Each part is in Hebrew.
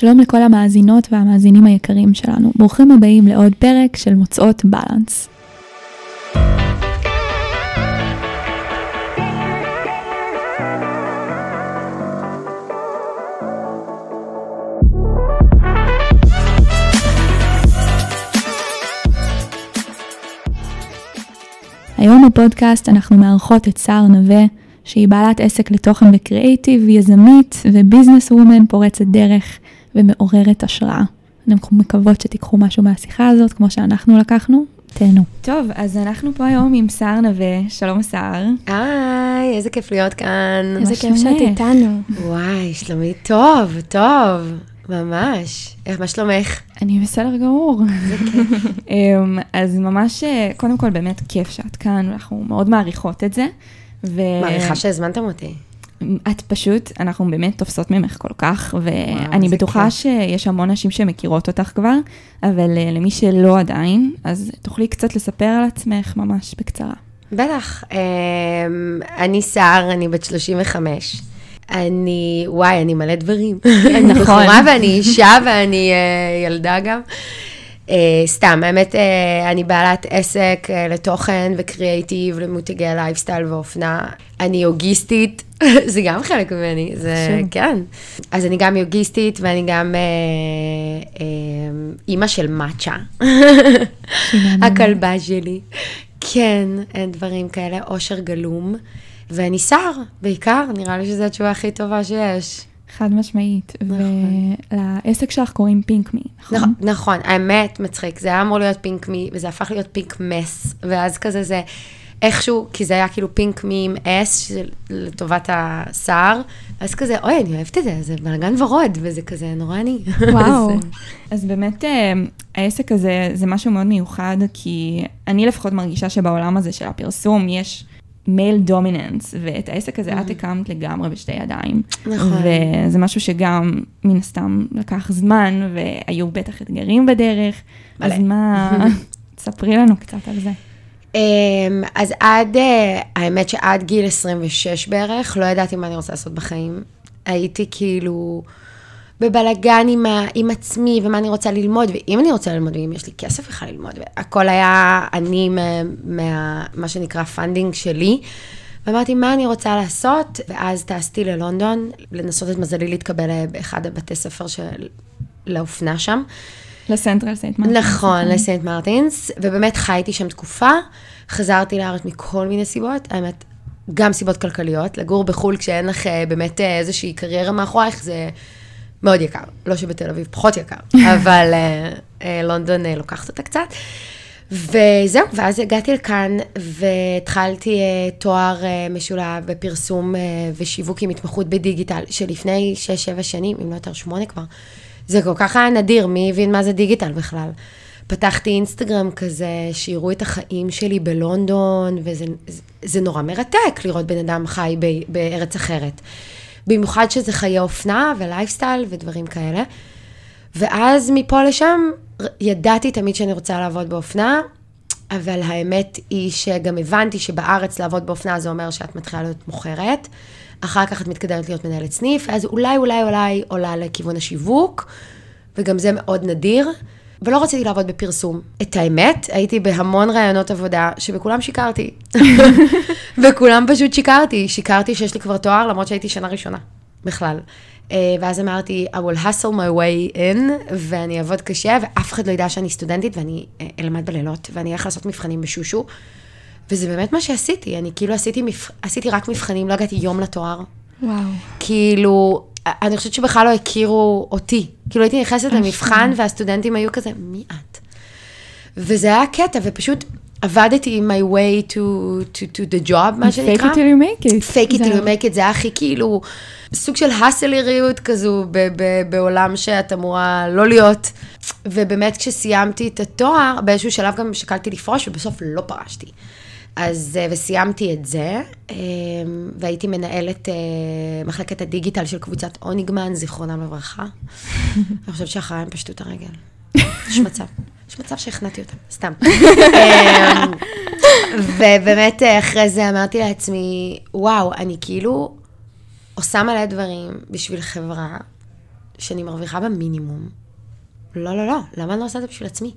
שלום לכל המאזינות והמאזינים היקרים שלנו. ברוכים הבאים לעוד פרק של מוצאות בלנס. היום בפודקאסט אנחנו מארחות את סער נווה, שהיא בעלת עסק לתוכן וקריאייטיב, יזמית וביזנס וומן פורצת דרך ומעוררת השראה. אנחנו מקוות שתיקחו משהו מהשיחה הזאת, כמו שאנחנו לקחנו. תהנו. טוב, אז אנחנו פה היום עם סער נווה, שלום סער. היי, איזה כיף להיות כאן. איזה כיף שאת איתנו. וואי, שלומי טוב, טוב, ממש. איך, מה שלומך? אני בסדר גמור. אמ, אז ממש, אה, קודם כל, באמת כיף שאת כאן, אנחנו מאוד מעריכות את זה. ו... מעריכה שהזמנתם אותי. את פשוט, אנחנו באמת תופסות ממך כל כך, ואני בטוחה כיף. שיש המון נשים שמכירות אותך כבר, אבל אה, למי שלא עדיין, אז תוכלי קצת לספר על עצמך ממש בקצרה. בטח. אמ, אני סער, אני בת 35. אני, וואי, אני מלא דברים. כן, נכון. בחורה ואני אישה ואני uh, ילדה גם. Uh, סתם, האמת, uh, אני בעלת עסק uh, לתוכן וקריאייטיב, למותגי לייפסטייל ואופנה. אני יוגיסטית, זה גם חלק ממני, זה, שום. כן. אז אני גם יוגיסטית ואני גם uh, uh, אימא של מאצ'ה, הכלבה שלי. כן, אין דברים כאלה, אושר גלום. ואני שר, בעיקר, נראה לי שזו התשובה הכי טובה שיש. חד משמעית. נכון. ולעסק שלך קוראים פינק מי, נכון? נכון, נכון, האמת, מצחיק, זה היה אמור להיות פינק מי, וזה הפך להיות פינק מס, ואז כזה זה איכשהו, כי זה היה כאילו פינק מי עם אס, לטובת השר, אז כזה, אוי, אני אוהבת את זה, זה בלאגן ורוד, וזה כזה נורא עני. וואו. אז באמת, אה, העסק הזה זה משהו מאוד מיוחד, כי אני לפחות מרגישה שבעולם הזה של הפרסום יש... מייל דומיננס, ואת העסק הזה את הקמת לגמרי בשתי ידיים. נכון. וזה משהו שגם, מן הסתם, לקח זמן, והיו בטח אתגרים בדרך. מלא. אז מה, תספרי לנו קצת על זה. אמ, אז עד, אה, האמת שעד גיל 26 בערך, לא ידעתי מה אני רוצה לעשות בחיים. הייתי כאילו... בבלגן עם, ה, עם עצמי, ומה אני רוצה ללמוד, ואם אני רוצה ללמוד, ואם יש לי כסף בכלל ללמוד, והכל היה אני מה, מה, מה שנקרא pending שלי. ואמרתי, מה אני רוצה לעשות? ואז טסתי ללונדון, לנסות את מזלי להתקבל באחד הבתי ספר של... לאופנה שם. לסנטרל סנט מרטינס. נכון, לסנט מרטינס, ובאמת חייתי שם תקופה. חזרתי לארץ מכל מיני סיבות, האמת, גם סיבות כלכליות. לגור בחו"ל כשאין לך אה, באמת אה, איזושהי קריירה מאחורייך, זה... מאוד יקר. לא שבתל אביב פחות יקר, אבל uh, uh, לונדון uh, לוקחת אותה קצת. וזהו, ואז הגעתי לכאן והתחלתי uh, תואר uh, משולב בפרסום uh, ושיווק עם התמחות בדיגיטל, שלפני 6-7 שנים, אם לא יותר 8 כבר, זה כל כך היה נדיר, מי הבין מה זה דיגיטל בכלל? פתחתי אינסטגרם כזה, שיראו את החיים שלי בלונדון, וזה זה, זה נורא מרתק לראות בן אדם חי ב, בארץ אחרת. במיוחד שזה חיי אופנה ולייפסטייל ודברים כאלה. ואז מפה לשם ידעתי תמיד שאני רוצה לעבוד באופנה, אבל האמת היא שגם הבנתי שבארץ לעבוד באופנה זה אומר שאת מתחילה להיות מוכרת, אחר כך את מתקדמת להיות מנהלת סניף, אז אולי, אולי, אולי עולה לכיוון השיווק, וגם זה מאוד נדיר. ולא רציתי לעבוד בפרסום. את האמת, הייתי בהמון רעיונות עבודה שבכולם שיקרתי. בכולם פשוט שיקרתי. שיקרתי שיש לי כבר תואר, למרות שהייתי שנה ראשונה, בכלל. אה, ואז אמרתי, I will hustle my way in, ואני אעבוד קשה, ואף אחד לא ידע שאני סטודנטית, ואני אה, אלמד בלילות, ואני אלך לעשות מבחנים בשושו. וזה באמת מה שעשיתי, אני כאילו עשיתי, מפ... עשיתי רק מבחנים, לא הגעתי יום לתואר. וואו. כאילו, אני חושבת שבכלל לא הכירו אותי. כאילו הייתי נכנסת למבחן והסטודנטים היו כזה, מי את? וזה היה קטע, ופשוט עבדתי my way to, to, to the job, מה שנקרא. fake it till you make it. fake it till you make it, זה היה הכי כאילו סוג של הסלריות כזו ב- ב- בעולם שאת אמורה לא להיות. ובאמת כשסיימתי את התואר, באיזשהו שלב גם שקלתי לפרוש, ובסוף לא פרשתי. אז, אה, וסיימתי את זה, אה, והייתי מנהלת אה, מחלקת הדיגיטל של קבוצת אוניגמן, זיכרונם לברכה. אני חושבת שאחריי הם פשטו את הרגל. יש מצב. יש מצב שהכנעתי אותם, סתם. ובאמת, אחרי זה אמרתי לעצמי, וואו, אני כאילו עושה מלא דברים בשביל חברה שאני מרוויחה במינימום. לא, לא, לא, למה אני לא עושה את זה בשביל עצמי?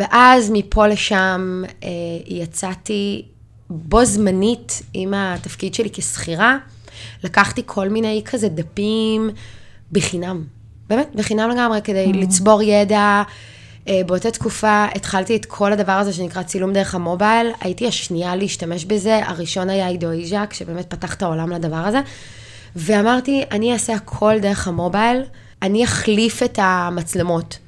ואז מפה לשם אה, יצאתי בו זמנית עם התפקיד שלי כשכירה, לקחתי כל מיני כזה דפים בחינם. באמת, בחינם לגמרי, כדי לצבור ידע. אה, באותה תקופה התחלתי את כל הדבר הזה שנקרא צילום דרך המובייל. הייתי השנייה להשתמש בזה, הראשון היה עידו איז'ק, שבאמת פתח את העולם לדבר הזה. ואמרתי, אני אעשה הכל דרך המובייל, אני אחליף את המצלמות.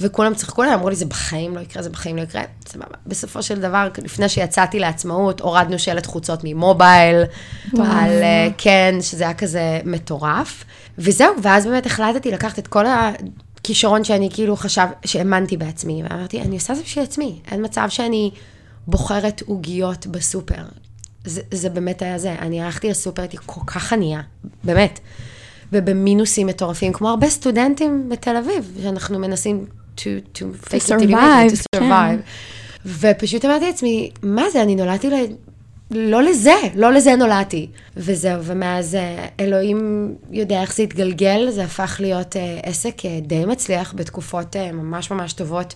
וכולם צחקו עליי, אמרו לי, זה בחיים לא יקרה, זה בחיים לא יקרה. סבבה. בסופו של דבר, לפני שיצאתי לעצמאות, הורדנו שלט חוצות ממובייל, וואו. על אה, כן, שזה היה כזה מטורף. וזהו, ואז באמת החלטתי לקחת את כל הכישרון שאני כאילו חשב, שהאמנתי בעצמי, ואמרתי, אני עושה זה בשביל עצמי. אין מצב שאני בוחרת עוגיות בסופר. זה, זה באמת היה זה. אני הלכתי לסופר, הייתי כל כך ענייה, באמת. ובמינוסים מטורפים, כמו הרבה סטודנטים בתל אביב, שאנחנו מנסים to, to it, survive, to כן. survive. ופשוט אמרתי לעצמי, מה זה, אני נולדתי ל... לא לזה, לא לזה נולדתי. וזהו, ומאז אה, אלוהים יודע איך זה התגלגל, זה הפך להיות אה, עסק אה, די מצליח בתקופות אה, ממש ממש טובות.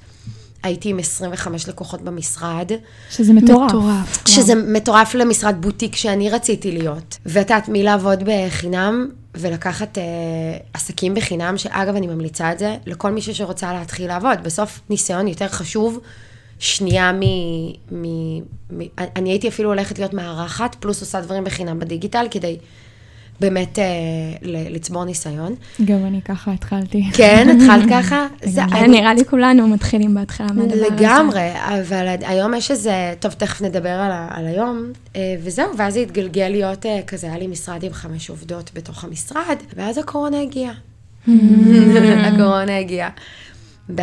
הייתי עם 25 לקוחות במשרד. שזה מטורף. מטורף. שזה מטורף למשרד בוטיק שאני רציתי להיות. ואת יודעת, מלעבוד בחינם ולקחת אה, עסקים בחינם, שאגב, אני ממליצה את זה לכל מישהו שרוצה להתחיל לעבוד. בסוף ניסיון יותר חשוב, שנייה מ... מ, מ אני הייתי אפילו הולכת להיות מארחת, פלוס עושה דברים בחינם בדיגיטל, כדי באמת אה, לצבור ניסיון. גם אני ככה התחלתי. כן, התחלת ככה? זה. אני- נראה לי כולנו מתחילים בהתחלה מהדבר הזה. לגמרי, אבל היום יש איזה, טוב, תכף נדבר על, ה- על היום, אה, וזהו, ואז זה התגלגל להיות אה, כזה, היה לי משרד עם חמש עובדות בתוך המשרד, ואז הקורונה הגיעה. הקורונה הגיעה. ב-2020,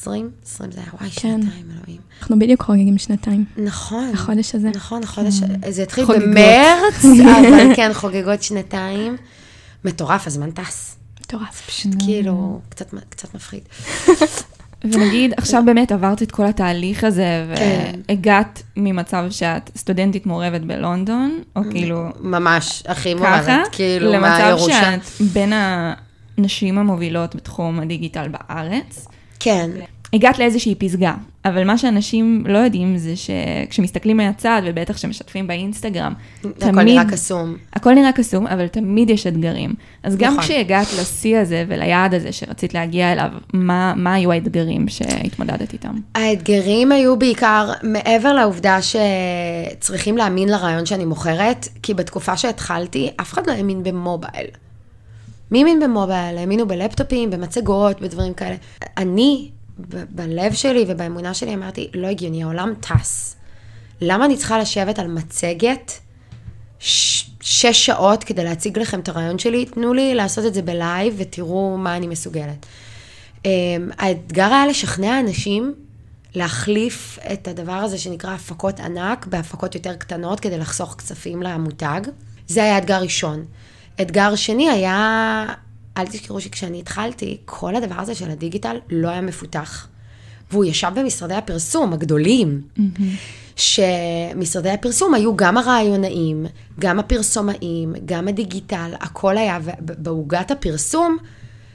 20 זה היה, וואי, שנתיים, אלוהים. אנחנו בדיוק חוגגים שנתיים. נכון. החודש הזה. נכון, החודש, זה התחיל חוגגות. במרץ, אבל כן, חוגגות שנתיים. מטורף, הזמן טס. מטורף. פשוט כאילו, קצת, קצת מפחיד. ונגיד, עכשיו באמת עברת את כל התהליך הזה, כן. והגעת ממצב שאת סטודנטית מעורבת בלונדון, או כאילו ממש, הכי מעורבת, כאילו, למצב מהירושה. שאת בין הנשים המובילות בתחום הדיגיטל בארץ. כן. הגעת לאיזושהי פסגה, אבל מה שאנשים לא יודעים זה שכשמסתכלים מהצד, ובטח כשמשתפים באינסטגרם, הכל נראה קסום. הכל נראה קסום, אבל תמיד יש אתגרים. אז גם נכון. כשהגעת לשיא הזה וליעד הזה שרצית להגיע אליו, מה, מה היו האתגרים שהתמודדת איתם? האתגרים היו בעיקר מעבר לעובדה שצריכים להאמין לרעיון שאני מוכרת, כי בתקופה שהתחלתי, אף אחד לא האמין במובייל. מי האמין ב mobile? האמינו בלפטופים, במצגות, בדברים כאלה. אני, ב- בלב שלי ובאמונה שלי אמרתי, לא הגיוני, העולם טס. למה אני צריכה לשבת על מצגת ש- שש שעות כדי להציג לכם את הרעיון שלי? תנו לי לעשות את זה ב live ותראו מה אני מסוגלת. Um, האתגר היה לשכנע אנשים להחליף את הדבר הזה שנקרא הפקות ענק בהפקות יותר קטנות כדי לחסוך כספים למותג. זה היה אתגר ראשון. אתגר שני היה, אל תזכרו שכשאני התחלתי, כל הדבר הזה של הדיגיטל לא היה מפותח. והוא ישב במשרדי הפרסום הגדולים, שמשרדי הפרסום היו גם הרעיונאים, גם הפרסומאים, גם הדיגיטל, הכל היה, ובעוגת הפרסום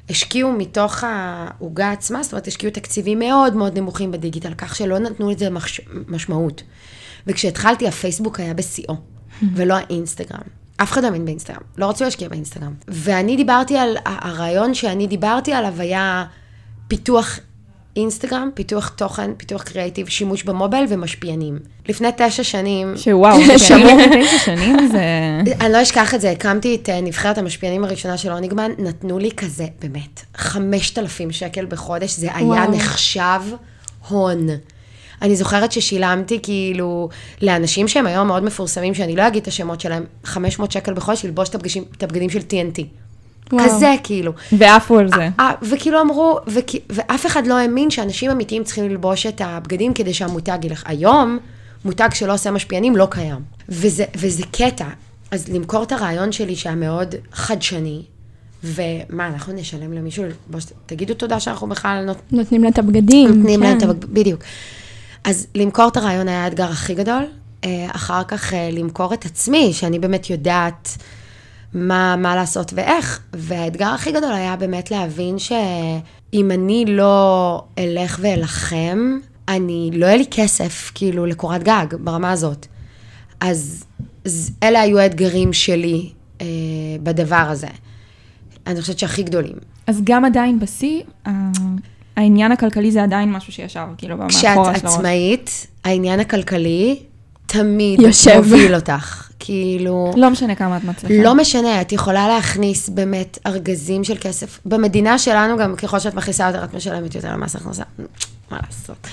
השקיעו מתוך העוגה עצמה, זאת אומרת, השקיעו תקציבים מאוד מאוד נמוכים בדיגיטל, כך שלא נתנו לזה מש... משמעות. וכשהתחלתי, הפייסבוק היה בשיאו, ולא האינסטגרם. אף אחד לא האמין באינסטגרם, לא רצו להשקיע באינסטגרם. ואני דיברתי על, הרעיון שאני דיברתי עליו היה פיתוח אינסטגרם, פיתוח תוכן, פיתוח קריאיטיב, שימוש במובייל ומשפיענים. לפני תשע שנים, שוואו, תשע שנים זה... אני לא אשכח את זה, הקמתי את אה, נבחרת המשפיענים הראשונה של אוניגמן, נתנו לי כזה, באמת, 5,000 שקל בחודש, זה היה. נחשב הון. אני זוכרת ששילמתי כאילו לאנשים שהם היום מאוד מפורסמים, שאני לא אגיד את השמות שלהם, 500 שקל בחודש ללבוש את הבגדים של TNT. וואו. כזה כאילו. ועפו על זה. אה, וכאילו אמרו, וכי- ואף אחד לא האמין שאנשים אמיתיים צריכים ללבוש את הבגדים כדי שהמותג ילך. היום, מותג שלא עושה משפיענים לא קיים. וזה, וזה קטע. אז למכור את הרעיון שלי שהיה מאוד חדשני, ומה, אנחנו נשלם למישהו, ללבוש, תגידו תודה שאנחנו בכלל נות, נותנים לה את הבגדים. נותנים להם את כן. הבג... בדיוק. אז למכור את הרעיון היה האתגר הכי גדול. אה, אחר כך אה, למכור את עצמי, שאני באמת יודעת מה, מה לעשות ואיך. והאתגר הכי גדול היה באמת להבין שאם אני לא אלך ואלחם, אני, לא יהיה לי כסף, כאילו, לקורת גג, ברמה הזאת. אז, אז אלה היו האתגרים שלי אה, בדבר הזה. אני חושבת שהכי גדולים. אז גם עדיין בשיא, ה- העניין הכלכלי זה עדיין משהו שישב, כאילו, מאחורה של כשאת הראש. עצמאית, העניין הכלכלי תמיד יושב. מוביל אותך. כאילו, לא משנה כמה את מצליחה. לא משנה, את יכולה להכניס באמת ארגזים של כסף. במדינה שלנו גם ככל שאת מכניסה יותר, את משלמת יותר למס הכנסה. מה לעשות.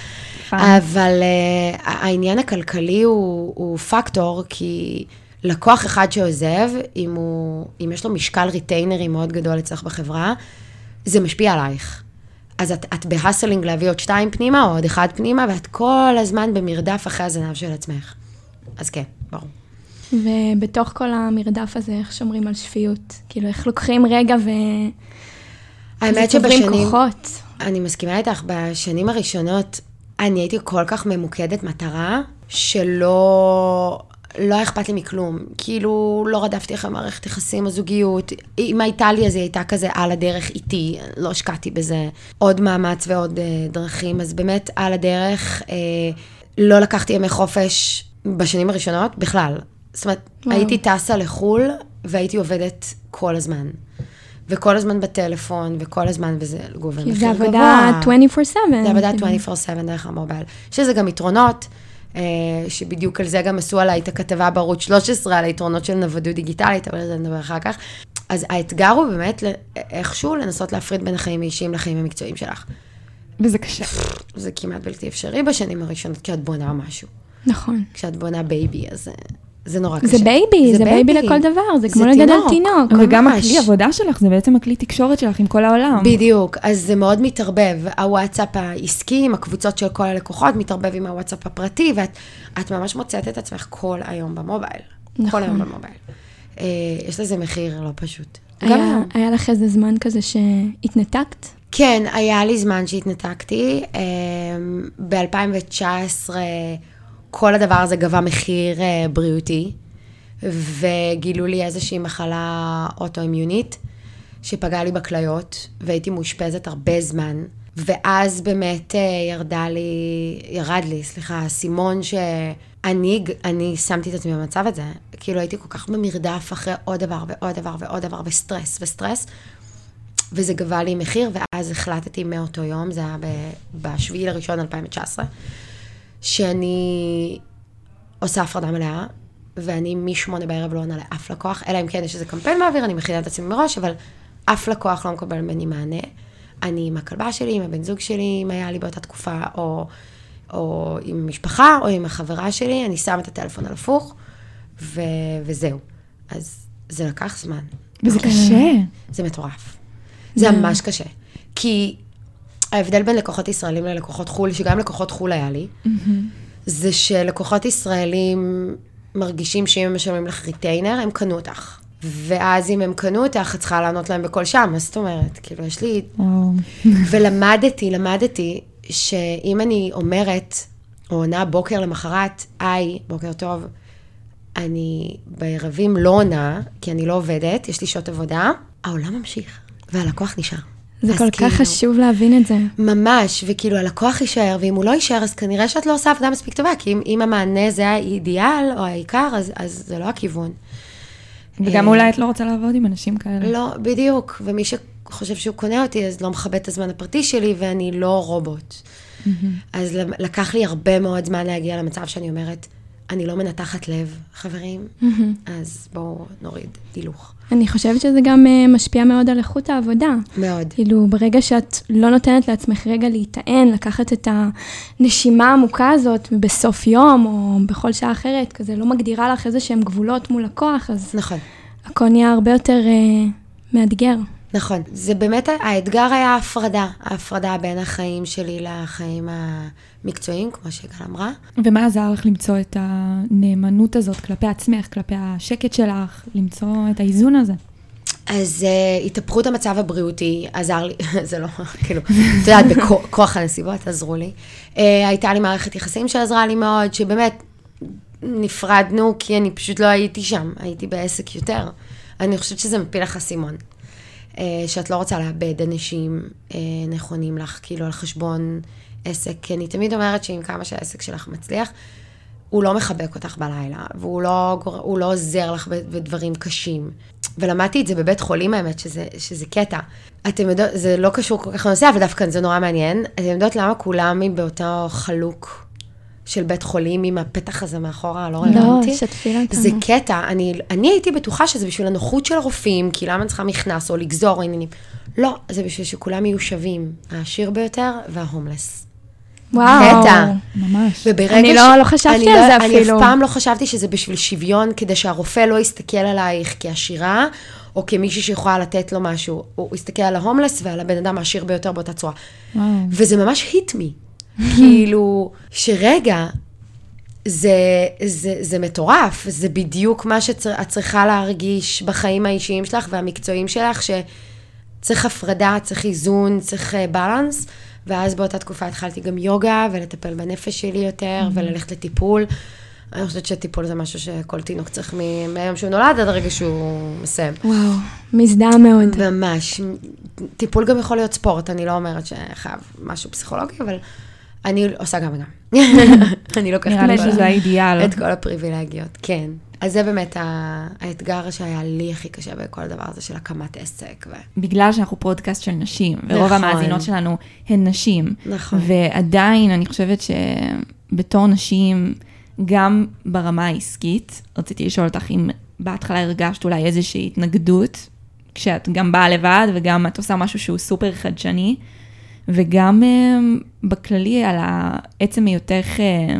אבל uh, העניין הכלכלי הוא, הוא פקטור, כי לקוח אחד שעוזב, אם, הוא, אם יש לו משקל ריטיינרי מאוד גדול אצלך בחברה, זה משפיע עלייך. אז את, את ב hustling להביא עוד שתיים פנימה, או עוד אחד פנימה, ואת כל הזמן במרדף אחרי הזנב של עצמך. אז כן, ברור. ובתוך כל המרדף הזה, איך שומרים על שפיות? כאילו, איך לוקחים רגע ו... האמת שבשנים... כוחות. אני מסכימה איתך, בשנים הראשונות אני הייתי כל כך ממוקדת מטרה, שלא לא היה אכפת לי מכלום. כאילו, לא רדפתי אחרי מערכת יחסים או זוגיות. אם הייתה לי, אז היא הייתה כזה על הדרך איתי, לא השקעתי בזה עוד מאמץ ועוד אה, דרכים. אז באמת, על הדרך, אה, לא לקחתי ימי חופש בשנים הראשונות בכלל. זאת אומרת, וואו. הייתי טסה לחו"ל והייתי עובדת כל הזמן. וכל הזמן בטלפון, וכל הזמן, וזה גובה כי מחיר זה גבוה. עבודה 24/7. זה עבודה כאילו. 24/7 דרך ה mobile. יש לזה גם יתרונות, שבדיוק על זה גם עשו עליי את הכתבה בערוץ 13, על היתרונות של נוודות דיגיטלית, אבל על זה נדבר אחר כך. אז האתגר הוא באמת איכשהו לנסות להפריד בין החיים האישיים לחיים המקצועיים שלך. וזה קשה. זה כמעט בלתי אפשרי בשנים הראשונות, כשאת בונה משהו. נכון. כשאת בונה baby, אז אה, זה נורא קשה. זה baby, זה baby לכל דבר, זה כמו לגדל תינוק. וגם. הכלי עבודה שלך, זה בעצם הכלי תקשורת שלך עם כל העולם. בדיוק, אז זה מאוד מתערבב. הוואטסאפ העסקי עם הקבוצות של כל הלקוחות מתערבב עם הוואטסאפ הפרטי, ואת את ממש מוצאת את עצמך כל היום במובייל. נכון. כל היום במובייל. אה, יש לזה מחיר לא פשוט. היה. היה לך איזה זמן כזה שהתנתקת? כן, היה לי זמן שהתנתקתי. ב-2019 כל הדבר הזה גבה מחיר אה, בריאותי, וגילו לי איזושהי מחלה אוטואימיונית, שפגעה לי בכליות, והייתי מאושפזת הרבה זמן. ואז באמת אה, ירדה לי, ירד לי, סליחה, האסימון שאני אני שמתי את עצמי במצב הזה. כאילו הייתי כל כך במרדף אחרי עוד דבר ועוד דבר ועוד דבר, וסטרס וסטרס. וזה גבה לי מחיר, ואז החלטתי מאותו יום, זה היה ב-7 לראשון 2019, שאני עושה הפרדה מלאה, ואני משמונה בערב לא עונה לאף לקוח, אלא אם כן יש איזה קמפיין באוויר, אני מכינה את עצמי מראש, אבל אף לקוח לא מקבל ממני מענה. אני עם הכלבה שלי, עם הבן זוג שלי, אם היה לי באותה תקופה, או, או עם משפחה, או עם החברה שלי, אני שמה את הטלפון על הפוך, ו- וזהו. אז זה לקח זמן. וזה קשה. זה מטורף. זה ממש קשה. כי ההבדל בין לקוחות ישראלים ללקוחות חו"ל, שגם לקוחות חו"ל היה לי, זה שלקוחות ישראלים מרגישים שאם הם משלמים לך ריטיינר, הם קנו אותך. ואז אם הם קנו אותך, את צריכה לענות להם בכל שם, מה זאת אומרת? כאילו, יש לי... ולמדתי, למדתי, שאם אני אומרת, או עונה בוקר למחרת, היי, בוקר טוב, אני בערבים לא עונה, כי אני לא עובדת, יש לי שעות עבודה, העולם ממשיך, והלקוח נשאר. זה אז כל כאילו, כך חשוב להבין את זה. ממש, וכאילו הלקוח יישאר, ואם הוא לא יישאר, אז כנראה שאת לא עושה עבודה מספיק טובה, כי אם, אם המענה זה האידיאל או העיקר, אז, אז זה לא הכיוון. וגם אה, אולי את לא רוצה לעבוד עם אנשים כאלה. לא, בדיוק, ומי שחושב שהוא קונה אותי, אז לא מכבד את הזמן הפרטי שלי, ואני לא רובוט. אז ל- לקח לי הרבה מאוד זמן להגיע למצב שאני אומרת, אני לא מנתחת לב, חברים, אז בואו נוריד הילוך. אני חושבת שזה גם אה, משפיע מאוד על איכות העבודה. מאוד. כאילו, ברגע שאת לא נותנת לעצמך רגע להיטען, לקחת את הנשימה העמוקה הזאת בסוף יום, או בכל שעה אחרת, כזה לא מגדירה לך איזה שהם גבולות מול לקוח, אז נכון. הכל נהיה הרבה יותר אה, מאתגר. נכון. זה באמת, האתגר היה ההפרדה, ההפרדה בין החיים שלי לחיים המקצועיים, כמו שגל אמרה. ומה עזר לך למצוא את הנאמנות הזאת כלפי עצמך, כלפי השקט שלך, למצוא את האיזון הזה? אז uh, התהפכות המצב הבריאותי עזר לי, זה לא, כאילו, את יודעת, בכוח הנסיבות עזרו לי. Uh, הייתה לי מערכת יחסים שעזרה לי מאוד, שבאמת נפרדנו כי אני פשוט לא הייתי שם, הייתי בעסק יותר. אני חושבת שזה מפיל לך אסימון. אה, שאת לא רוצה לאבד אנשים אה, נכונים לך, כאילו על חשבון עסק. כי אני תמיד אומרת שעם כמה שהעסק שלך מצליח, הוא לא מחבק אותך בלילה, והוא לא, לא עוזר לך בדברים קשים. ולמדתי את זה בבית חולים, האמת, שזה, שזה קטע. אתם יודעות, זה לא קשור כל כך לנושא, אבל דווקא זה נורא מעניין. אתם יודעות למה כולם באותו חלוק של בית חולים עם הפתח הזה מאחורה, הלא לא, רלוונטי? שתפי אותנו. זה קטע, אני, אני הייתי בטוחה שזה בשביל הנוחות של הרופאים, כי למה אני צריכה מכנס או לגזור עניינים. לא, זה בשביל שכולם יהיו שווים, העשיר ביותר וההומלס. וואו. קטע. ממש. וברגע אני לא- לא חשבתי אני על לא- זה אני אפילו. אף פעם לא חשבתי שזה בשביל שוויון, כדי שהרופא לא יסתכל עלייך כעשירה, או כמישהי שיכולה לתת לו משהו. הוא יסתכל על ההומלס ועל הבן אדם העשיר ביותר באותה צורה. וואו. וזה ממש hit me. כאילו, שרגע, זה, זה, זה מטורף, זה בדיוק מה שאת צריכה להרגיש בחיים האישיים שלך והמקצועיים שלך, שצריך הפרדה, צריך איזון, צריך בלנס, ואז באותה תקופה התחלתי גם יוגה, ולטפל בנפש שלי יותר, וללכת לטיפול. אני חושבת שטיפול זה משהו שכל תינוק צריך מהיום שהוא נולד עד הרגע שהוא מסיים. וואו, מזדהה מאוד. ממש. טיפול גם יכול להיות ספורט, אני לא אומרת שחייב משהו פסיכולוגי, אבל אני עושה גם וגם. אני לוקחת נראה לי שזה האידיאל. את כל הפריבילגיות, כן. אז זה באמת האתגר שהיה לי הכי קשה בכל הדבר הזה של הקמת עסק. ו... בגלל שאנחנו פודקאסט של נשים, ורוב נכון. המאזינות שלנו הן נשים. נכון. ועדיין, אני חושבת שבתור נשים, גם ברמה העסקית, רציתי לשאול אותך אם בהתחלה הרגשת אולי איזושהי התנגדות, כשאת גם באה לבד, וגם את עושה משהו שהוא סופר חדשני, וגם אה, בכללי על עצם היותך אה,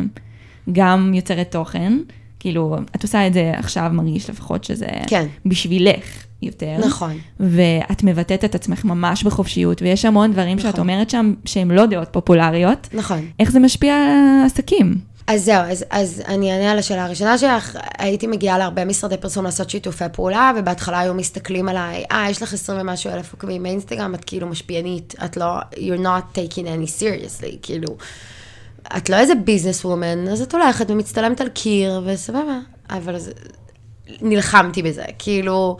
גם יוצרת תוכן. כאילו, את עושה את זה עכשיו, מרגיש לפחות שזה כן. בשבילך יותר. נכון. ואת מבטאת את עצמך ממש בחופשיות, ויש המון דברים שאת נכון. אומרת שם שהם לא דעות פופולריות. נכון. איך זה משפיע על העסקים? אז זהו, אז, אז אני אענה על השאלה הראשונה שלך. הייתי מגיעה להרבה משרדי פרסום לעשות שיתופי פעולה, ובהתחלה היו מסתכלים עליי, אה, יש לך 20 ומשהו אלף עוקבים באינסטגרם, את כאילו משפיענית, את לא, you're not taking any seriously, כאילו, את לא איזה ביזנס וומן, אז את הולכת ומצטלמת על קיר, וסבבה. אבל אז, נלחמתי בזה, כאילו,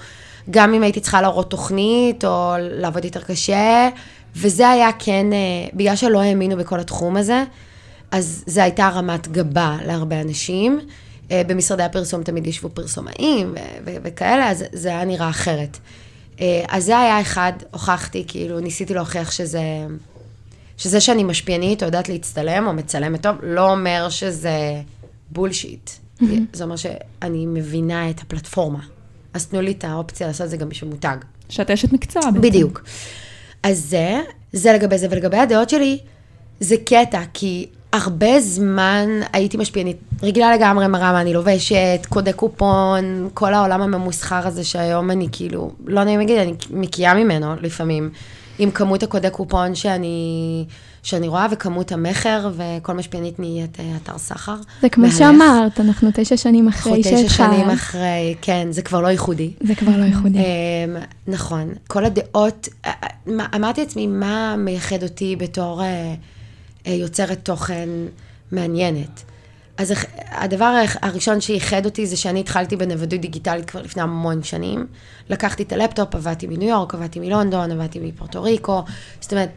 גם אם הייתי צריכה להראות תוכנית, או לעבוד יותר קשה, וזה היה כן, אה, בגלל שלא האמינו בכל התחום הזה, אז זו הייתה רמת גבה להרבה אנשים. אה, במשרדי הפרסום תמיד ישבו פרסומאים ו- ו- וכאלה, אז זה היה נראה אחרת. אה, אז זה היה אחד, הוכחתי, כאילו, ניסיתי להוכיח שזה, שזה שאני משפיענית, או יודעת להצטלם, או מצלמת טוב, לא אומר שזה בולשיט. זה אומר שאני מבינה את הפלטפורמה. אז תנו לי את האופציה לעשות את זה גם בשביל מותג. שאת אשת מקצוע בעצם. בדיוק. אז זה, זה לגבי זה, ולגבי הדעות שלי, זה קטע, כי הרבה זמן הייתי משפיענית, רגילה לגמרי מראה מה אני לובשת, קודי קופון, כל העולם הממוסחר הזה שהיום אני כאילו, לא נעים להגיד, אני מקיאה ממנו לפעמים, עם כמות הקודי קופון שאני, שאני רואה, וכמות המכר, וכל משפיענית נהיית אה, אתר סחר. זה כמו מהלך. שאמרת, אנחנו תשע שנים אחרי אנחנו תשע שנים שהתחלת. אחרי, כן, זה כבר לא ייחודי. זה כבר לא ייחודי. אמ, נכון. כל הדעות, אה, אה, אמרתי לעצמי, מה מייחד אותי בתור יוצרת תוכן מעניינת? אז הדבר הראשון שייחד אותי זה שאני התחלתי בנוודות דיגיטלית כבר לפני המון שנים. לקחתי את הלפטופ, עבדתי מניו יורק, עבדתי מלונדון, עבדתי מפורטו ריקו. זאת אומרת,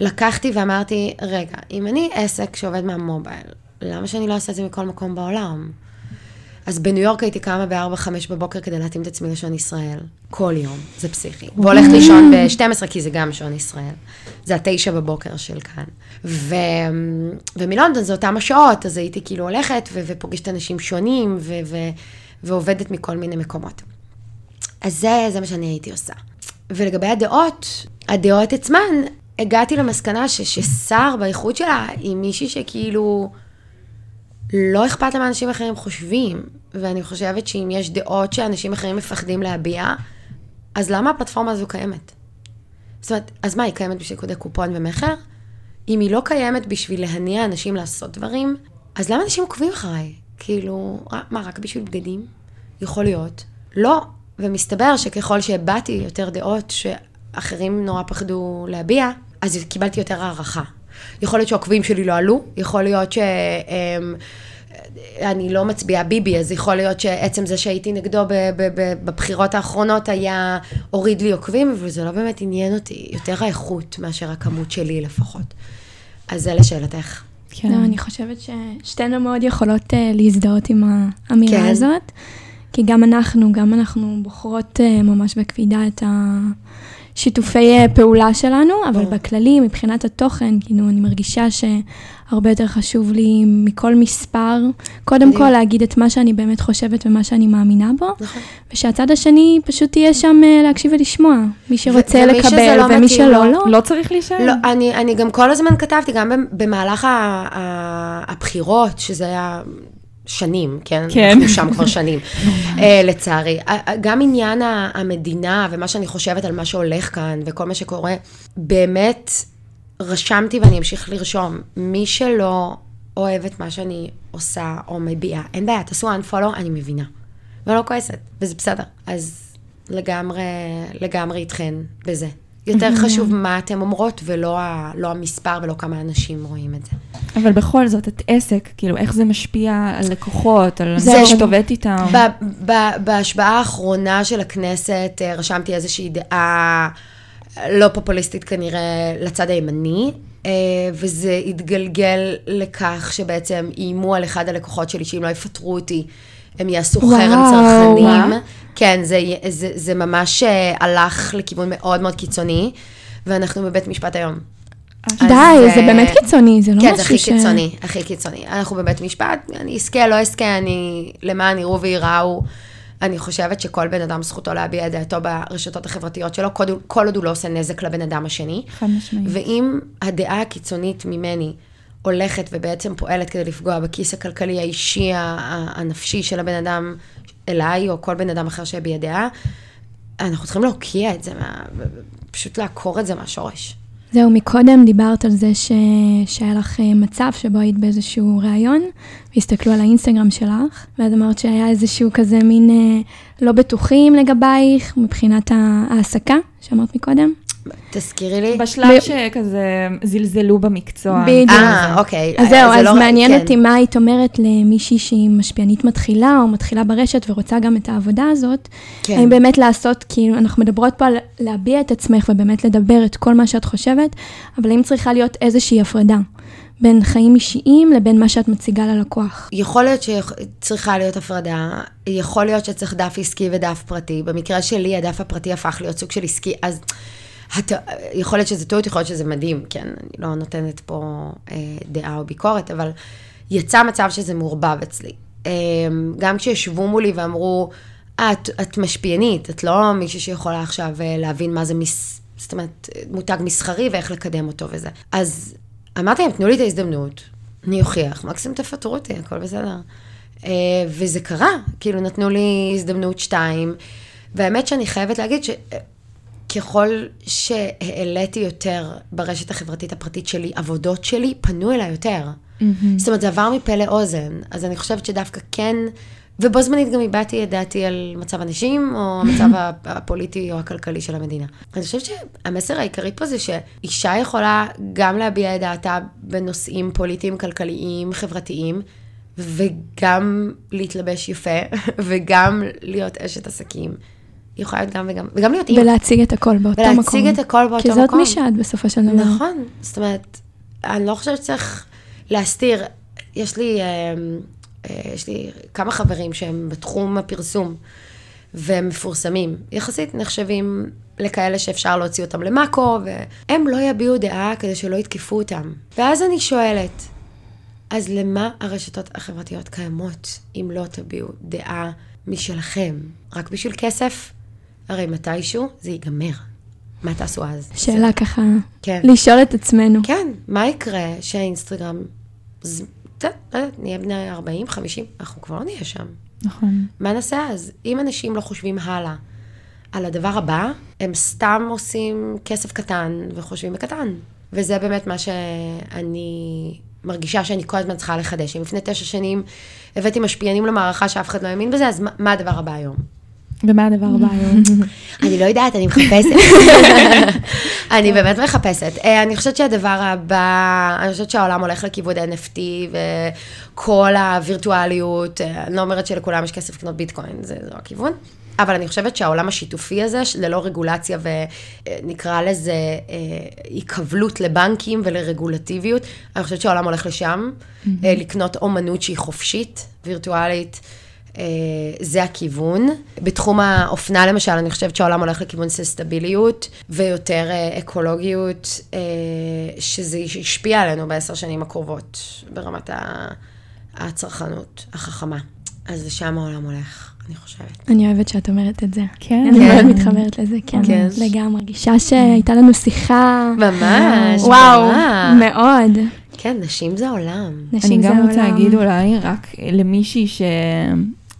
לקחתי ואמרתי, רגע, אם אני עסק שעובד מהמובייל, למה שאני לא אעשה את זה מכל מקום בעולם? אז בניו יורק הייתי קמה ב-4-5 בבוקר כדי להתאים את עצמי לשעון ישראל. כל יום, זה פסיכי. והולכת לישון ב-12, כי זה גם שעון ישראל. זה התשע בבוקר של כאן. ו... ומלונדון זה אותם השעות, אז הייתי כאילו הולכת ו- ופוגשת אנשים שונים ו- ו- ועובדת מכל מיני מקומות. אז זה, זה מה שאני הייתי עושה. ולגבי הדעות, הדעות עצמן, הגעתי למסקנה ש- ששר באיכות שלה היא מישהי שכאילו... לא אכפת לה מה אנשים אחרים חושבים, ואני חושבת שאם יש דעות שאנשים אחרים מפחדים להביע, אז למה הפלטפורמה הזו קיימת? זאת אומרת, אז מה, היא קיימת בשביל קודי קופון ומכר? אם היא לא קיימת בשביל להניע אנשים לעשות דברים, אז למה אנשים עוקבים אחריי? כאילו, מה, רק בשביל בגדים? יכול להיות. לא. ומסתבר שככל שהבעתי יותר דעות שאחרים נורא פחדו להביע, אז קיבלתי יותר הערכה. יכול להיות שהעוקבים שלי לא עלו, יכול להיות שהם אני לא מצביעה ביבי, אז יכול להיות שעצם זה שהייתי נגדו בבחירות האחרונות היה, הוריד לי עוקבים, וזה לא באמת עניין אותי, יותר האיכות מאשר הכמות שלי לפחות. אז זה לשאלתך. כן. לא, אני חושבת ששתינו מאוד יכולות uh, להזדהות עם האמירה כן. הזאת, כי גם אנחנו, גם אנחנו בוחרות uh, ממש בקפידה את השיתופי uh, פעולה שלנו, אבל mm. בכללי, מבחינת התוכן, כאילו, אני מרגישה שהרבה יותר חשוב לי מכל מספר, קודם כל להגיד את מה שאני באמת חושבת ומה שאני מאמינה בו, נכון. ושהצד השני פשוט יהיה שם uh, להקשיב ולשמוע, מי שרוצה לקבל לא ומי שלא, לא. לא. לא צריך להישאר. לא, אני, אני גם כל הזמן כתבתי, גם במהלך הבחירות, שזה היה שנים, כן? כן. אנחנו שם כבר שנים, uh, לצערי. גם עניין המדינה ומה שאני חושבת על מה שהולך כאן וכל מה שקורה, באמת רשמתי ואני אמשיך לרשום. מי שלא אוהב את מה שאני עושה או מביעה, אין בעיה, תעשו unfollow, אני מבינה. ולא כועסת, וזה בסדר. אז לגמרי, לגמרי איתכן בזה. יותר חשוב מה אתן אומרות, ולא ה, לא המספר ולא כמה אנשים רואים את זה. אבל בכל זאת, את עסק, כאילו, איך זה משפיע על לקוחות, על אנשים שאת עובדת איתם? בהשבעה האחרונה של הכנסת אה, רשמתי איזושהי דעה לא פופוליסטית כנראה לצד הימני, אה, וזה התגלגל לכך שבעצם איימו על אחד הלקוחות שלי שאם לא יפטרו אותי, הם יעשו חרם צרכנים. כן, זה, זה, זה ממש אה, הלך לכיוון מאוד מאוד קיצוני, ואנחנו בבית משפט היום. די, אז, זה באמת קיצוני, זה לא כן, משהו ש... כן, זה הכי ש... קיצוני, הכי קיצוני. אנחנו בבית משפט, אני אזכה, לא אזכה, אני, למען יראו וייראו. אני חושבת שכל בן אדם זכותו להביע את דעתו ברשתות החברתיות שלו, כל, כל עוד הוא לא עושה נזק לבן אדם השני. חד משמעית. ואם הדעה הקיצונית ממני הולכת ובעצם פועלת כדי לפגוע בכיס הכלכלי האישי, הנפשי של הבן אדם אליי, או כל בן אדם אחר שהביע דעה, אנחנו צריכים להוקיע את זה, מה, פשוט לעקור את זה מהשורש. זהו, מקודם דיברת על זה ש... שהיה לך אה, מצב שבו היית באיזשהו ראיון, והסתכלו על האינסטגרם שלך, ואז אמרת שהיה איזשהו כזה מין אה, לא בטוחים לגבייך מבחינת ההעסקה, שאמרת מקודם. תזכירי לי. בשלב שכזה זלזלו במקצוע. בדיוק. אה, אוקיי. אז זהו, אז לא מעניין כן. אותי מה היית אומרת למישהי שהיא משפיענית מתחילה, או מתחילה ברשת ורוצה גם את העבודה הזאת. כן. האם באמת לעשות, כאילו, אנחנו מדברות פה על להביע את עצמך ובאמת לדבר את כל מה שאת חושבת, אבל האם צריכה להיות איזושהי הפרדה? בין חיים אישיים לבין מה שאת מציגה ללקוח. יכול להיות שצריכה להיות הפרדה, יכול להיות שצריך דף עסקי ודף פרטי. במקרה שלי, הדף הפרטי הפך להיות סוג של עסקי, אז הת... יכול להיות שזה טעות, יכול להיות שזה מדהים, כן, אני לא נותנת פה אה, דעה או ביקורת, אבל יצא מצב שזה מעורבב אצלי. אה, גם כשישבו מולי ואמרו, אה, את, את משפיענית, את לא מישהי שיכולה עכשיו אה, להבין מה זה, מס... זאת אומרת, מותג מסחרי ואיך לקדם אותו וזה. אז אמרתי להם, תנו לי את ההזדמנות, אני אוכיח, מקסימום תפטרו אותי, הכל בסדר. אה, וזה קרה, כאילו נתנו לי הזדמנות שתיים, והאמת שאני חייבת להגיד ש... ככל שהעליתי יותר ברשת החברתית הפרטית שלי, עבודות שלי, פנו אליי יותר. Mm-hmm. זאת אומרת, זה עבר מפה לאוזן. אז אני חושבת שדווקא כן, ובו זמנית גם הבעתי את דעתי על מצב הנשים, או המצב הפוליטי או הכלכלי של המדינה. אני חושבת שהמסר העיקרי פה זה שאישה יכולה גם להביע את דעתה בנושאים פוליטיים, כלכליים, חברתיים, וגם להתלבש יפה, וגם להיות אשת עסקים. היא יכולה להיות גם וגם, וגם להיות אימא. ולהציג את הכל באותו ולהציג מקום. ולהציג את הכל באותו מקום. כי זאת מי שאת בסופו של דבר. נכון, זאת אומרת, אני לא חושבת שצריך להסתיר. יש לי, אה, אה, יש לי כמה חברים שהם בתחום הפרסום, והם מפורסמים. יחסית נחשבים לכאלה שאפשר להוציא אותם למאקו, והם לא יביעו דעה כדי שלא יתקפו אותם. ואז אני שואלת, אז למה הרשתות החברתיות קיימות אם לא תביעו דעה משלכם? רק בשביל כסף? הרי מתישהו זה ייגמר. מה תעשו אז? שאלה ככה, כן. לשאול את עצמנו. כן, מה יקרה שהאינסטגרם, ז... לא יודעת, נהיה בני 40, 50, אנחנו כבר נהיה שם. נכון. מה נעשה אז? אם אנשים לא חושבים הלאה על הדבר הבא, הם סתם עושים כסף קטן וחושבים בקטן. וזה באמת מה שאני מרגישה שאני כל הזמן צריכה לחדש. אם לפני תשע שנים הבאתי משפיענים למערכה שאף אחד לא האמין בזה, אז מה, מה הדבר הבא היום? ומה הדבר הבא היום? אני לא יודעת, אני מחפשת. אני באמת מחפשת. אה, אני חושבת שהדבר הבא, אני חושבת שהעולם הולך לכיוון NFT וכל הווירטואליות, אה, אני לא אומרת שלכולם יש כסף לקנות ביטקוין, זה לא הכיוון. אבל אני חושבת שהעולם השיתופי הזה, ללא רגולציה ונקרא לזה היקבלות לבנקים ולרגולטיביות, אני חושבת שהעולם הולך לשם. לקנות אומנות שהיא חופשית, וירטואלית. זה הכיוון. בתחום האופנה למשל, אני חושבת שהעולם הולך לכיוון ססטביליות ויותר אקולוגיות, שזה ישפיע עלינו בעשר שנים הקרובות, ברמת הצרכנות החכמה. אז לשם העולם הולך. אני חושבת. אני אוהבת שאת אומרת את זה. כן. אני כן. מאוד מתחברת לזה, כן. כן. לגמרי. מרגישה שהייתה לנו שיחה. ממש, וואו. מאוד. כן, נשים זה עולם. אני נשים זה גם רוצה. להגיד אולי, רק למישהי ש...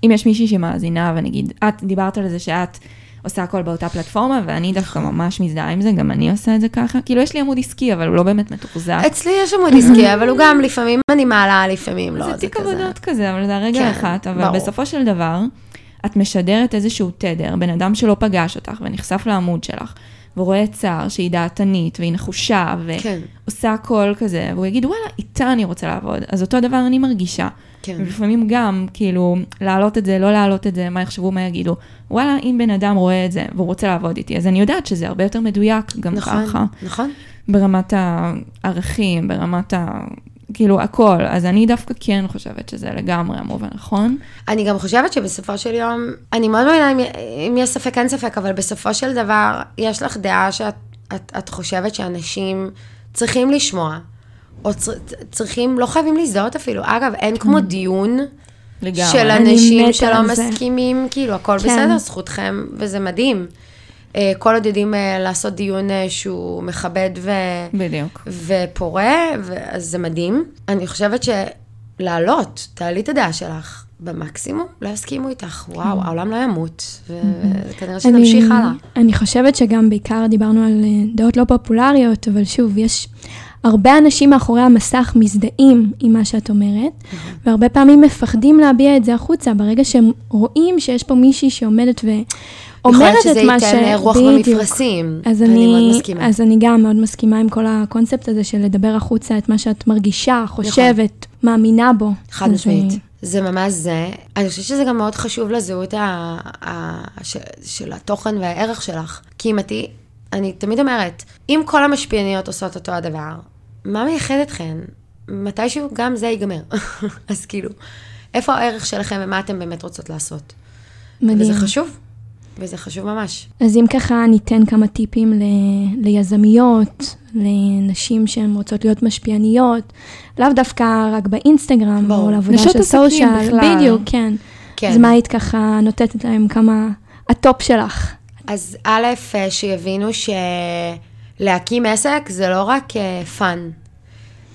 אם יש מישהי שמאזינה, ונגיד, את דיברת על זה שאת עושה הכל באותה פלטפורמה, ואני דווקא ממש מזדהה עם זה, גם אני עושה את זה ככה. כאילו, יש לי עמוד עסקי, אבל הוא לא באמת מתוחזק. אצלי יש עמוד עסקי, אבל הוא גם לפעמים אני מעלה, לפעמים לא, זה זה תיק כזה. עבודות כזה, אבל זה הרגע כן, האחת. אבל ברור. בסופו של דבר, את משדרת איזשהו תדר, בן אדם שלא פגש אותך ונחשף לעמוד שלך, ורואה צער שהיא דעתנית, והיא נחושה, כן, ועושה הכל כזה, והוא יגיד, וואלה, איתה אני רוצה לעבוד. אז אותו דבר אני מרגישה. כן. ולפעמים גם, כאילו, להעלות את זה, לא להעלות את זה, מה יחשבו, מה יגידו. וואלה, אם בן אדם רואה את זה והוא רוצה לעבוד איתי, אז אני יודעת שזה הרבה יותר מדויק גם נכון, ככה, נכון. ברמת הערכים, ברמת ה... כאילו, הכל. אז אני דווקא כן חושבת שזה לגמרי המובן הנכון. אני גם חושבת שבסופו של יום, אני מאוד מאמינה אם, אם יש ספק, אין ספק, אבל בסופו של דבר, יש לך דעה שאת את, את חושבת שאנשים צריכים לשמוע, או צר, צריכים, לא חייבים להזדהות אפילו. אגב, אין כמו דיון לגמרי. של אנשים שלא. מסכימים, כאילו, הכל כן. בסדר, זכותכם, וזה מדהים. אה, כל עוד יודעים אה, לעשות דיון אה, שהוא מכבד ו... בדיוק. ופורה, ו- אז זה מדהים. אני חושבת שלעלות, תעלי את הדעה שלך, במקסימום לא יסכימו איתך. וואו, העולם לא ימות, וכנראה שנמשיך אני- הלאה. אני חושבת שגם בעיקר דיברנו על דעות לא פופולריות, אבל שוב, יש הרבה אנשים מאחורי המסך מזדהים עם מה שאת אומרת, והרבה פעמים מפחדים להביע את זה החוצה, ברגע שהם רואים שיש פה מישהי שעומדת יכול להיות את מה ש... שזה ייתן אה, רוח בדיוק. במפרשים. אז אני אני, מאוד מסכימה. אז אני גם מאוד מסכימה עם כל הקונספט הזה של לדבר החוצה את מה שאת מרגישה, חושבת, מאמינה בו. נכון. חד משמעית. אה, זה ממש זה. אני חושבת שזה גם מאוד חשוב לזהות ה... ה... ש... של התוכן והערך שלך. כי אם את... אני תמיד אומרת, אם כל המשפיעניות עושות אותו הדבר, מה מייחד אתכן? מתישהו גם זה ייגמר. אז כאילו, איפה הערך שלכם ומה אתן באמת רוצות לעשות? מדהים. וזה חשוב. וזה חשוב ממש. אז אם ככה ניתן כמה טיפים ל... ליזמיות, לנשים שהן רוצות להיות משפיעניות, לאו דווקא רק באינסטגרם, ברור. או לעבודה נשות של סושיאל. בדיוק, כן. כן. אז מה היית ככה נותנת להם כמה... ה top שלך. אז א', אה, שיבינו שלהקים עסק זה לא רק fun.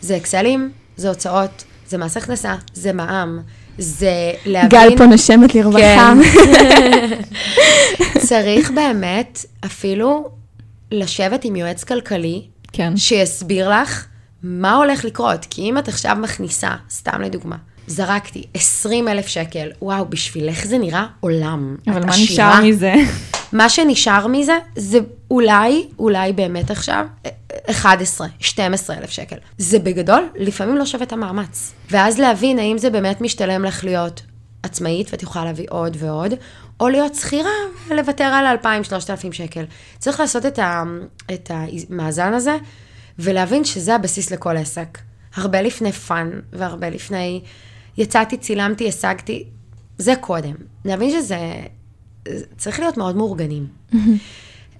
זה אקסלים, זה הוצאות, זה מס הכנסה, זה מע"מ, זה להבין... גל פה נושמת לרווחה. כן. צריך באמת אפילו לשבת עם יועץ כלכלי, כן. שיסביר לך מה הולך לקרות. כי אם את עכשיו מכניסה, סתם לדוגמה, זרקתי 20 אלף שקל, וואו, בשבילך זה נראה עולם. אבל מה עשירה. נשאר מזה? מה שנשאר מזה, זה אולי, אולי באמת עכשיו, 11, 12 אלף שקל. זה בגדול, לפעמים לא שווה את המאמץ. ואז להבין האם זה באמת משתלם לך להיות עצמאית, ואת יכולה להביא עוד ועוד, או להיות שכירה ולוותר על 2,000-3,000 שקל. צריך לעשות את, ה, את המאזן הזה, ולהבין שזה הבסיס לכל עסק. הרבה לפני fun, והרבה לפני יצאתי, צילמתי, השגתי, זה קודם. להבין שזה צריך להיות מאוד מאורגנים.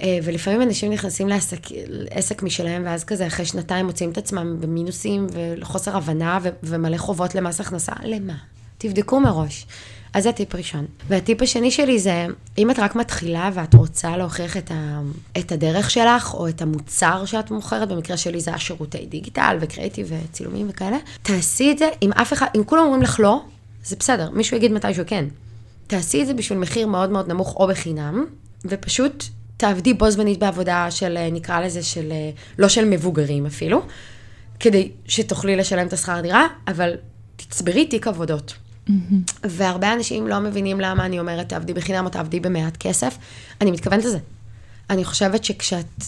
אה, ולפעמים אנשים נכנסים לעסק, לעסק משלהם, ואז כזה אחרי שנתיים מוצאים את עצמם במינוסים וחוסר הבנה ו- ומלא חובות למס הכנסה. למה? תבדקו מראש. אז זה טיפ ראשון. והטיפ השני שלי זה, אם את רק מתחילה ואת רוצה להוכיח את, ה, את הדרך שלך, או את המוצר שאת מוכרת, במקרה שלי זה השירותי דיגיטל וקריאיטיב וצילומים וכאלה, תעשי את זה, אם אף אחד, אם כולם אומרים לך לא, זה בסדר, מישהו יגיד מתישהו כן. תעשי את זה בשביל מחיר מאוד מאוד נמוך או בחינם, ופשוט תעבדי בו זמנית בעבודה של, אה, נקרא לזה, של, אה, לא של מבוגרים אפילו, כדי שתוכלי לשלם את השכר דירה, אבל תצברי תיק עבודות. והרבה אנשים לא מבינים למה אני אומרת, תעבדי בחינם או תעבדי במעט כסף. אני מתכוונת לזה. אני חושבת שכשאת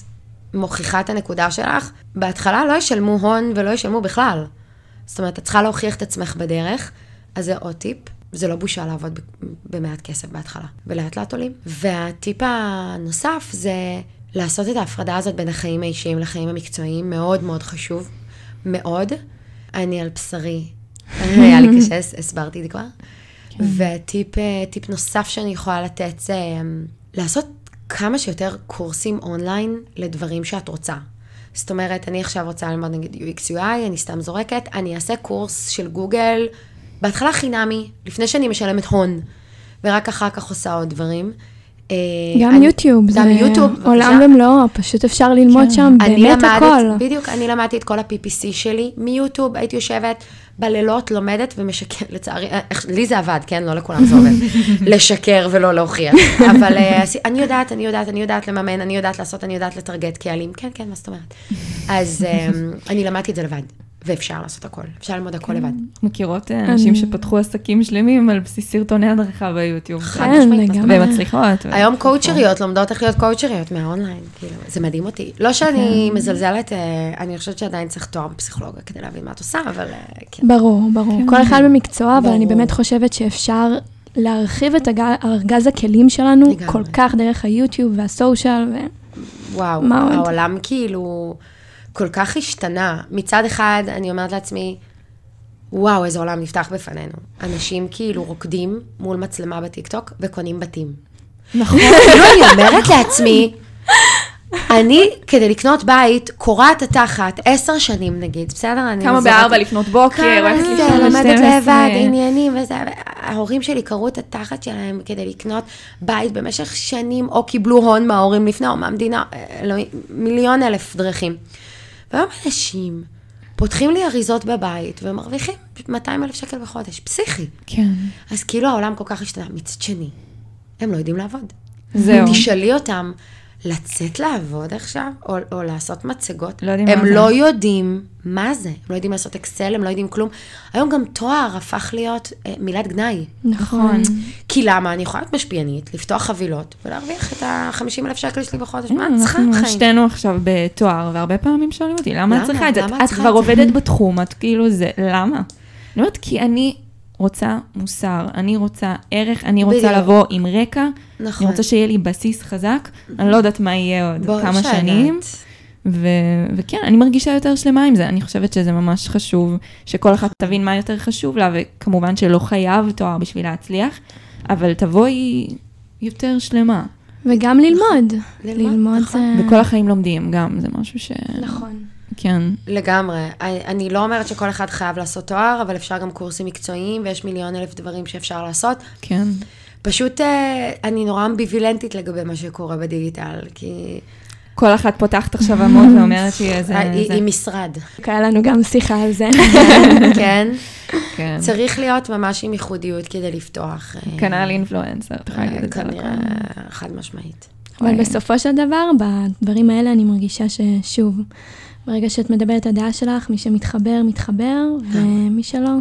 מוכיחה את הנקודה שלך, בהתחלה לא ישלמו הון ולא ישלמו בכלל. זאת אומרת, את צריכה להוכיח את עצמך בדרך, אז זה עוד טיפ. זה לא בושה לעבוד במעט כסף בהתחלה, ולאט לאט עולים. והטיפ הנוסף זה לעשות את ההפרדה הזאת בין החיים האישיים לחיים המקצועיים, מאוד מאוד חשוב, מאוד. אני על בשרי, היה לי קשה, הסברתי את זה כבר. כן. וטיפ אה, נוסף שאני יכולה לתת זה אמ, לעשות כמה שיותר קורסים אונליין לדברים שאת רוצה. זאת אומרת, אני עכשיו רוצה ללמוד נגיד UX UI, אני סתם זורקת, אני אעשה קורס של גוגל, בהתחלה חינמי, לפני שאני משלמת הון, ורק אחר כך עושה עוד דברים. אה, גם אני, יוטיוב, גם זה יוטיוב, עולם ומלואו, פשוט אפשר ללמוד כן. שם באמת הכל. בדיוק, אני למדתי את כל ה-PPC שלי מיוטיוב, הייתי יושבת בלילות, לומדת ומשקרת, לצערי, אה, לי זה עבד, כן? לא לכולם זה עובד. לשקר ולא להוכיח. אבל אה, אני יודעת, אני יודעת, אני יודעת לממן, אני יודעת לעשות, אני יודעת לטרגט קהלים. כן, כן, מה זאת אומרת? אז אני למדתי את זה לבד. ואפשר לעשות הכל, אפשר ללמוד הכל לבד. מכירות אה, אנשים שפתחו עסקים שלמים על בסיס סרטוני הדרכה ביוטיוב. כן, לגמרי. והן מצליחות. היום קואוצ'ריות לומדות איך להיות קואוצ'ריות מהאונליין, כאילו, זה מדהים אותי. לא שאני כן. מזלזלת, אה, אני חושבת שעדיין צריך תואר בפסיכולוגיה כדי להבין מה את עושה, אבל אה, כן. ברור, ברור. כן. כל אחד במקצוע, אבל אני באמת חושבת שאפשר להרחיב את ארגז הכלים שלנו כל כך דרך היוטיוב והסושיאל. וואו, העולם כאילו... כל כך השתנה. מצד אחד, אני אומרת לעצמי, וואו, איזה עולם נפתח בפנינו. אנשים כאילו רוקדים מול מצלמה בטיקטוק וקונים בתים. נכון. כאילו אני אומרת לעצמי, אני, כדי לקנות בית, קורעת התחת עשר שנים נגיד, בסדר? כמה בארבע לפנות בוקר, כמה זה, לומדת לבד, עניינים וזה. ההורים שלי קראו את התחת שלהם כדי לקנות בית במשך שנים, או קיבלו הון מההורים לפני, או מהמדינה, לא, מיליון אלף דרכים. והיום אנשים פותחים לי אריזות בבית ומרוויחים 200 אלף שקל בחודש, פסיכי. כן. אז כאילו העולם כל כך השתנה. מצד שני, הם לא יודעים לעבוד. זהו. תשאלי אותם, לצאת לעבוד עכשיו, או, או לעשות מצגות, לא יודעים הם לא זה. יודעים מה זה, הם לא יודעים לעשות אקסל, הם לא יודעים כלום. היום גם תואר הפך להיות אה, מילת גנאי. נכון. כי למה? אני יכולה להיות משפיענית, לפתוח חבילות ולהרוויח את ה-50 אלף שקל שלי בחודש, מה את צריכה בחיים? אנחנו שתינו עכשיו בתואר, והרבה פעמים שואלים אותי, למה את צריכה את זה? את כבר עובדת בתחום, את כאילו זה, למה? אני אומרת, כי אני רוצה מוסר, אני רוצה ערך, אני רוצה בדיוק. לבוא עם רקע, נכון. אני רוצה שיהיה לי בסיס חזק, אני לא יודעת מה יהיה עוד כמה שנת. שנים. ו- וכן, אני מרגישה יותר שלמה עם זה, אני חושבת שזה ממש חשוב, שכל אחת תבין מה יותר חשוב לה, וכמובן שלא חייב תואר בשביל להצליח, אבל תבואי יותר שלמה. וגם ללמוד. ללמוד נכון. זה... וכל החיים לומדים גם, זה משהו ש... נכון. כן. לגמרי. אני לא אומרת שכל אחד חייב לעשות תואר, אבל אפשר גם קורסים מקצועיים, ויש מיליון אלף דברים שאפשר לעשות. כן. פשוט אה, אני נורא אמביווילנטית לגבי מה שקורה בדיגיטל, כי... כל אחת פותחת עכשיו עמוד ואומרת שהיא איזה... היא משרד. היה לנו גם שיחה על זה. כן. כן. צריך להיות ממש עם ייחודיות כדי לפתוח. אה, כנ"ל אינפלואנסר, את יכולה להגיד את זה כנראה, חד משמעית. אבל בסופו של דבר, בדברים האלה אני מרגישה ששוב, ברגע שאת מדברת את הדעה שלך, מי שמתחבר, מתחבר, ומי שלא,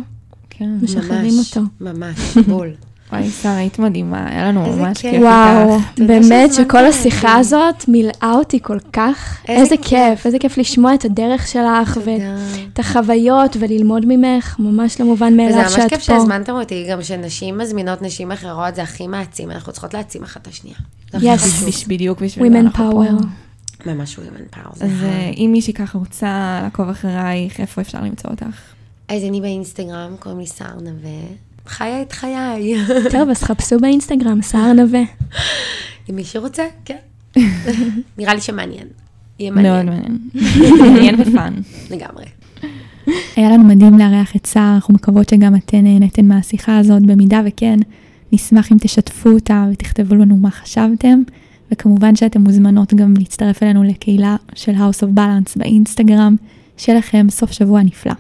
כן. משחררים אותו. ממש, בול. וואי, שרה, היית מדהימה, היה לנו ממש כיף איתך. וואו, באמת שכל השיחה הזאת מילאה אותי כל כך. איזה כיף, איזה כיף לשמוע את הדרך שלך, ואת החוויות, וללמוד ממך, ממש לא מובן מאליו שאת פה. וזה ממש כיף שהזמנתם אותי, גם שנשים מזמינות נשים אחרות, זה הכי מעצים, אנחנו צריכות להעצים אחת את השנייה. יס, בדיוק בשביל Women power. ממש women power. אז אה, אם מישהי ככה רוצה לעקוב אחרייך, איפה אפשר למצוא אותך? אז אני באינסטגרם, קוראים לי סער נווה. חיה את חיי. טוב, אז חפשו באינסטגרם, סער נווה. אם מי שרוצה, כן. נראה לי שמעניין. יהיה מעניין. מאוד מעניין. מעניין ופאן. לגמרי. היה לנו מדהים לארח את סער, אנחנו מקוות שגם אתן נהנתן מהשיחה הזאת, במידה וכן, נשמח אם תשתפו אותה ותכתבו לנו מה חשבתם. וכמובן שאתן מוזמנות גם להצטרף אלינו לקהילה של House of Balance באינסטגרם. שיהיה לכם סוף שבוע נפלא.